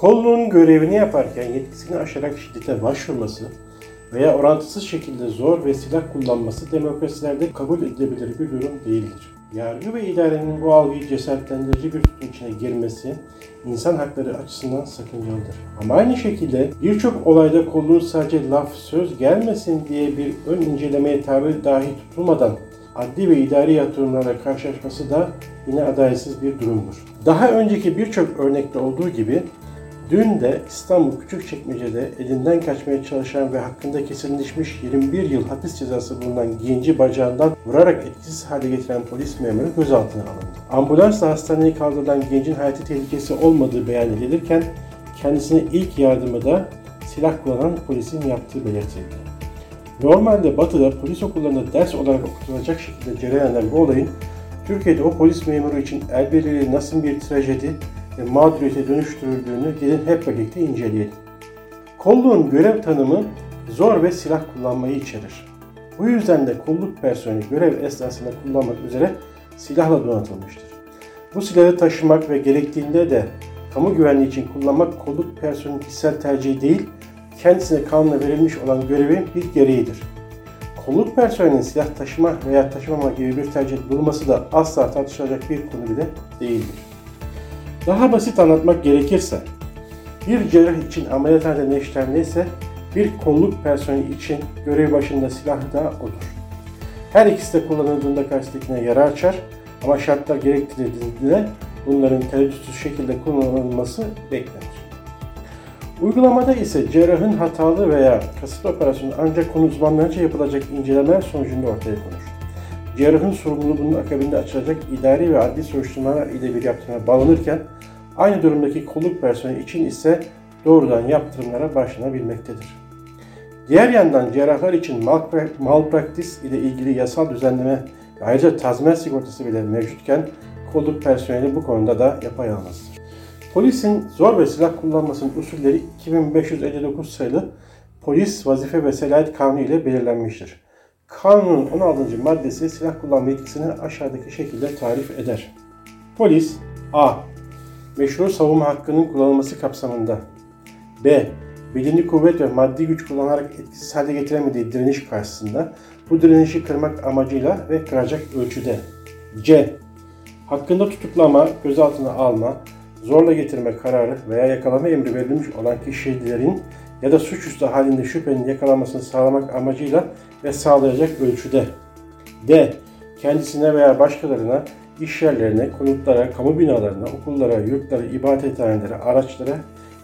Kolluğun görevini yaparken yetkisini aşarak şiddete başvurması veya orantısız şekilde zor ve silah kullanması demokrasilerde kabul edilebilir bir durum değildir. Yargı ve idarenin bu algıyı cesaretlendirici bir tutum içine girmesi insan hakları açısından sakıncalıdır. Ama aynı şekilde birçok olayda kolluğun sadece laf söz gelmesin diye bir ön incelemeye tabi dahi tutulmadan adli ve idari yatırımlarla karşılaşması da yine adaletsiz bir durumdur. Daha önceki birçok örnekte olduğu gibi Dün de İstanbul Küçükçekmece'de elinden kaçmaya çalışan ve hakkında kesinleşmiş 21 yıl hapis cezası bulunan genci bacağından vurarak etkisiz hale getiren polis memuru gözaltına alındı. Ambulansla hastaneye kaldırılan gencin hayati tehlikesi olmadığı beyan edilirken kendisine ilk yardımı da silah kullanan polisin yaptığı belirtildi. Normalde Batı'da polis okullarında ders olarak okutulacak şekilde cereyan eden bu olayın Türkiye'de o polis memuru için elbirliği nasıl bir trajedi mağduriyete dönüştürüldüğünü gelin hep birlikte inceleyelim. Kolluğun görev tanımı zor ve silah kullanmayı içerir. Bu yüzden de kolluk personeli görev esnasında kullanmak üzere silahla donatılmıştır. Bu silahı taşımak ve gerektiğinde de kamu güvenliği için kullanmak kolluk personelinin kişisel tercihi değil, kendisine kanuna verilmiş olan görevin bir gereğidir. Kolluk personelinin silah taşıma veya taşımama gibi bir tercih bulması da asla tartışılacak bir konu bile değildir. Daha basit anlatmak gerekirse, bir cerrah için ameliyathanede neşter neyse, bir kolluk personeli için görev başında silah da odur. Her ikisi de kullanıldığında karşıdakine yara açar ama şartlar gerektirdiğinde bunların tereddütsüz şekilde kullanılması beklenir. Uygulamada ise cerrahın hatalı veya kasıtlı operasyonu ancak konu uzmanlarınca yapılacak incelemeler sonucunda ortaya konur. Cerrahın sorumluluğu bunun akabinde açılacak idari ve adli soruşturmalar ile bir yaptırıma bağlanırken aynı durumdaki kolluk personeli için ise doğrudan yaptırımlara başlanabilmektedir. Diğer yandan cerrahlar için malpraktis ile ilgili yasal düzenleme ve ayrıca tazminat sigortası bile mevcutken kolluk personeli bu konuda da yapayalnızdır. Polisin zor ve silah kullanmasının usulleri 2559 sayılı Polis Vazife ve Selayet Kanunu ile belirlenmiştir. Kanunun 16. maddesi silah kullanma yetkisini aşağıdaki şekilde tarif eder. Polis A. Meşru savunma hakkının kullanılması kapsamında B. Bedeni kuvvet ve maddi güç kullanarak etkisiz hale getiremediği direniş karşısında bu direnişi kırmak amacıyla ve kıracak ölçüde C. Hakkında tutuklama, gözaltına alma, zorla getirme kararı veya yakalama emri verilmiş olan kişilerin ya da suçüstü halinde şüphenin yakalanmasını sağlamak amacıyla ve sağlayacak ölçüde. D. Kendisine veya başkalarına, iş yerlerine, konutlara, kamu binalarına, okullara, yurtlara, ibadethanelere, araçlara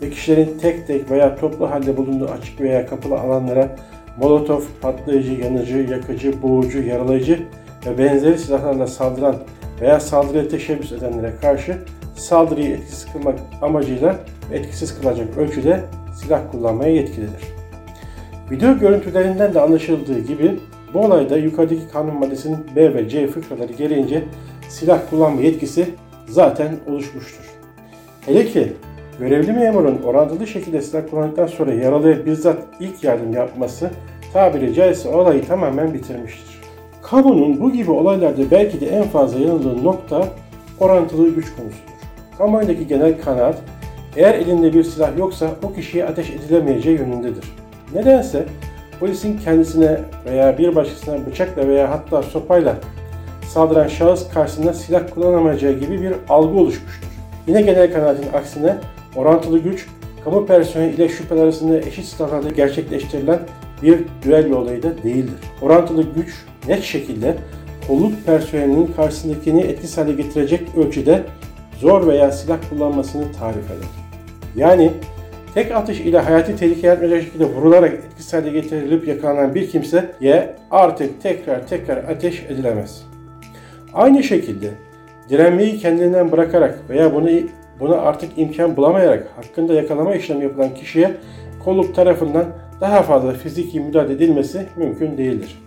ve kişilerin tek tek veya toplu halde bulunduğu açık veya kapalı alanlara molotof, patlayıcı, yanıcı, yakıcı, boğucu, yaralayıcı ve benzeri silahlarla saldıran veya saldırıya teşebbüs edenlere karşı saldırıyı etkisiz kılmak amacıyla etkisiz kılacak ölçüde silah kullanmaya yetkilidir. Video görüntülerinden de anlaşıldığı gibi bu olayda yukarıdaki kanun maddesinin B ve C fıkraları gereğince silah kullanma yetkisi zaten oluşmuştur. Hele ki görevli memurun orantılı şekilde silah kullandıktan sonra yaralıya bizzat ilk yardım yapması tabiri caizse olayı tamamen bitirmiştir. Kanunun bu gibi olaylarda belki de en fazla yanıldığı nokta orantılı güç konusudur. Kamuoyundaki genel kanaat eğer elinde bir silah yoksa o kişiye ateş edilemeyeceği yönündedir. Nedense polisin kendisine veya bir başkasına bıçakla veya hatta sopayla saldıran şahıs karşısında silah kullanamayacağı gibi bir algı oluşmuştur. Yine genel kanaatin aksine orantılı güç, kamu personeli ile şüpheli arasında eşit silahlarla gerçekleştirilen bir düel olayı da değildir. Orantılı güç net şekilde kolluk personelinin karşısındakini etkisiz hale getirecek ölçüde zor veya silah kullanmasını tarif eder. Yani tek atış ile hayati tehlike yaratmayacak şekilde vurularak etkisiz hale getirilip yakalanan bir kimseye artık tekrar tekrar ateş edilemez. Aynı şekilde direnmeyi kendinden bırakarak veya bunu buna artık imkan bulamayarak hakkında yakalama işlemi yapılan kişiye kolluk tarafından daha fazla fiziki müdahale edilmesi mümkün değildir.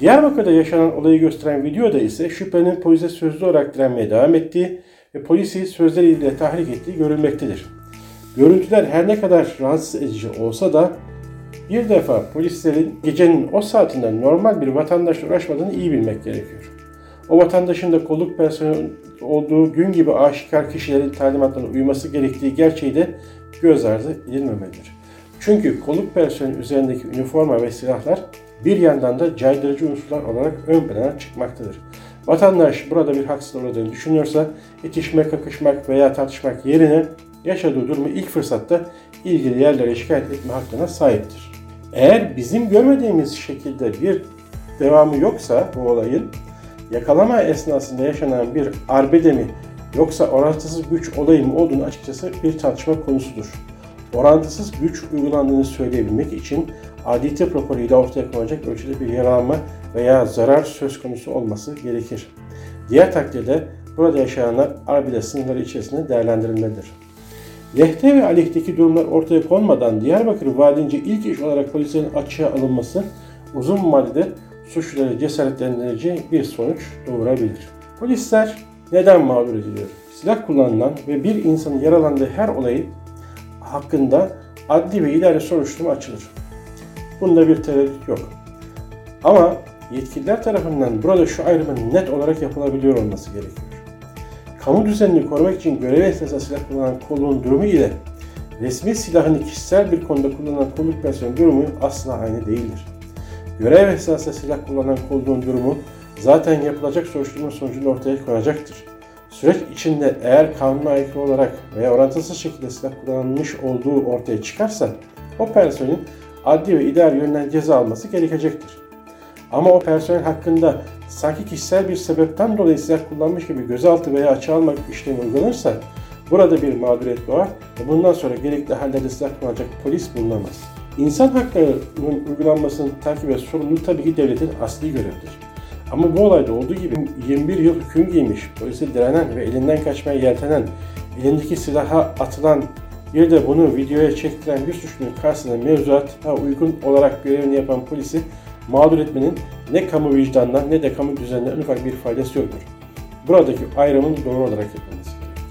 Diyarbakır'da yaşanan olayı gösteren videoda ise şüphenin polise sözlü olarak direnmeye devam ettiği ve polisi sözleriyle tahrik ettiği görülmektedir. Görüntüler her ne kadar rahatsız edici olsa da bir defa polislerin gecenin o saatinde normal bir vatandaşla uğraşmadığını iyi bilmek gerekiyor. O vatandaşın da kolluk personeli olduğu gün gibi aşikar kişilerin talimatlarına uyması gerektiği gerçeği de göz ardı edilmemelidir. Çünkü kolluk personelinin üzerindeki üniforma ve silahlar bir yandan da caydırıcı unsurlar olarak ön plana çıkmaktadır. Vatandaş burada bir haksızlık uğradığını düşünüyorsa itişmek, kakışmak veya tartışmak yerine yaşadığı durumu ilk fırsatta ilgili yerlere şikayet etme hakkına sahiptir. Eğer bizim görmediğimiz şekilde bir devamı yoksa bu olayın yakalama esnasında yaşanan bir arbede mi yoksa orantısız güç olayı mı olduğunu açıkçası bir tartışma konusudur. Orantısız güç uygulandığını söyleyebilmek için adi tıp raporuyla ortaya konacak ölçüde bir yaralanma veya zarar söz konusu olması gerekir. Diğer takdirde burada yaşananlar arbede sınırları içerisinde değerlendirilmelidir. Lehte ve aleyhteki durumlar ortaya konmadan Diyarbakır Valiliğince ilk iş olarak polislerin açığa alınması uzun vadede suçluları cesaretlendirici bir sonuç doğurabilir. Polisler neden mağdur ediliyor? Silah kullanılan ve bir insanın yaralandığı her olayı hakkında adli ve idari soruşturma açılır. Bunda bir tereddüt yok. Ama yetkililer tarafından burada şu ayrımın net olarak yapılabiliyor olması gerekiyor. Kamu düzenini korumak için görev esnasında silah kullanan kolluğun durumu ile resmi silahını kişisel bir konuda kullanan kolluk personeli durumu asla aynı değildir. Görev esnasında silah kullanan kolluğun durumu zaten yapılacak soruşturma sonucunda ortaya konacaktır. Süreç içinde eğer kanuna aykırı olarak veya orantısız şekilde silah kullanılmış olduğu ortaya çıkarsa o personelin adli ve idari yönden ceza alması gerekecektir. Ama o personel hakkında sanki kişisel bir sebepten dolayı silah kullanmış gibi gözaltı veya açığa almak işlemi uygulanırsa burada bir mağduriyet doğar ve bundan sonra gerekli hallerde silah kullanacak polis bulunamaz. İnsan haklarının uygulanmasının takip ve sorumluluğu tabii ki devletin asli görevidir. Ama bu olayda olduğu gibi 21 yıl hüküm giymiş, polise direnen ve elinden kaçmaya yeltenen, elindeki silaha atılan bir de bunu videoya çektiren bir suçlunun karşısında mevzuata uygun olarak görevini yapan polisi mağdur etmenin ne kamu vicdanına ne de kamu düzenine en ufak bir faydası yoktur. Buradaki ayrımın doğru olarak yapılması gerekir.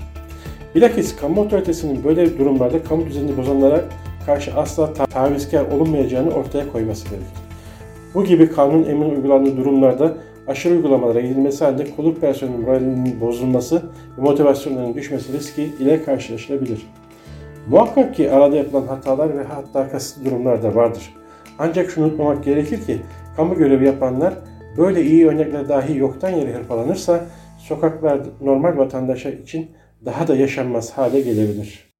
Bilakis kamu otoritesinin böyle durumlarda kamu düzenini bozanlara karşı asla ta- tavizkar olunmayacağını ortaya koyması gerekir. Bu gibi kanun emin uygulandığı durumlarda aşırı uygulamalara gidilmesi halinde kolluk personelinin moralinin bozulması ve motivasyonlarının düşmesi riski ile karşılaşılabilir. Muhakkak ki arada yapılan hatalar ve hatta kasıtlı durumlar da vardır. Ancak şunu unutmamak gerekir ki kamu görevi yapanlar böyle iyi örnekler dahi yoktan yere hırpalanırsa sokaklar normal vatandaşa için daha da yaşanmaz hale gelebilir.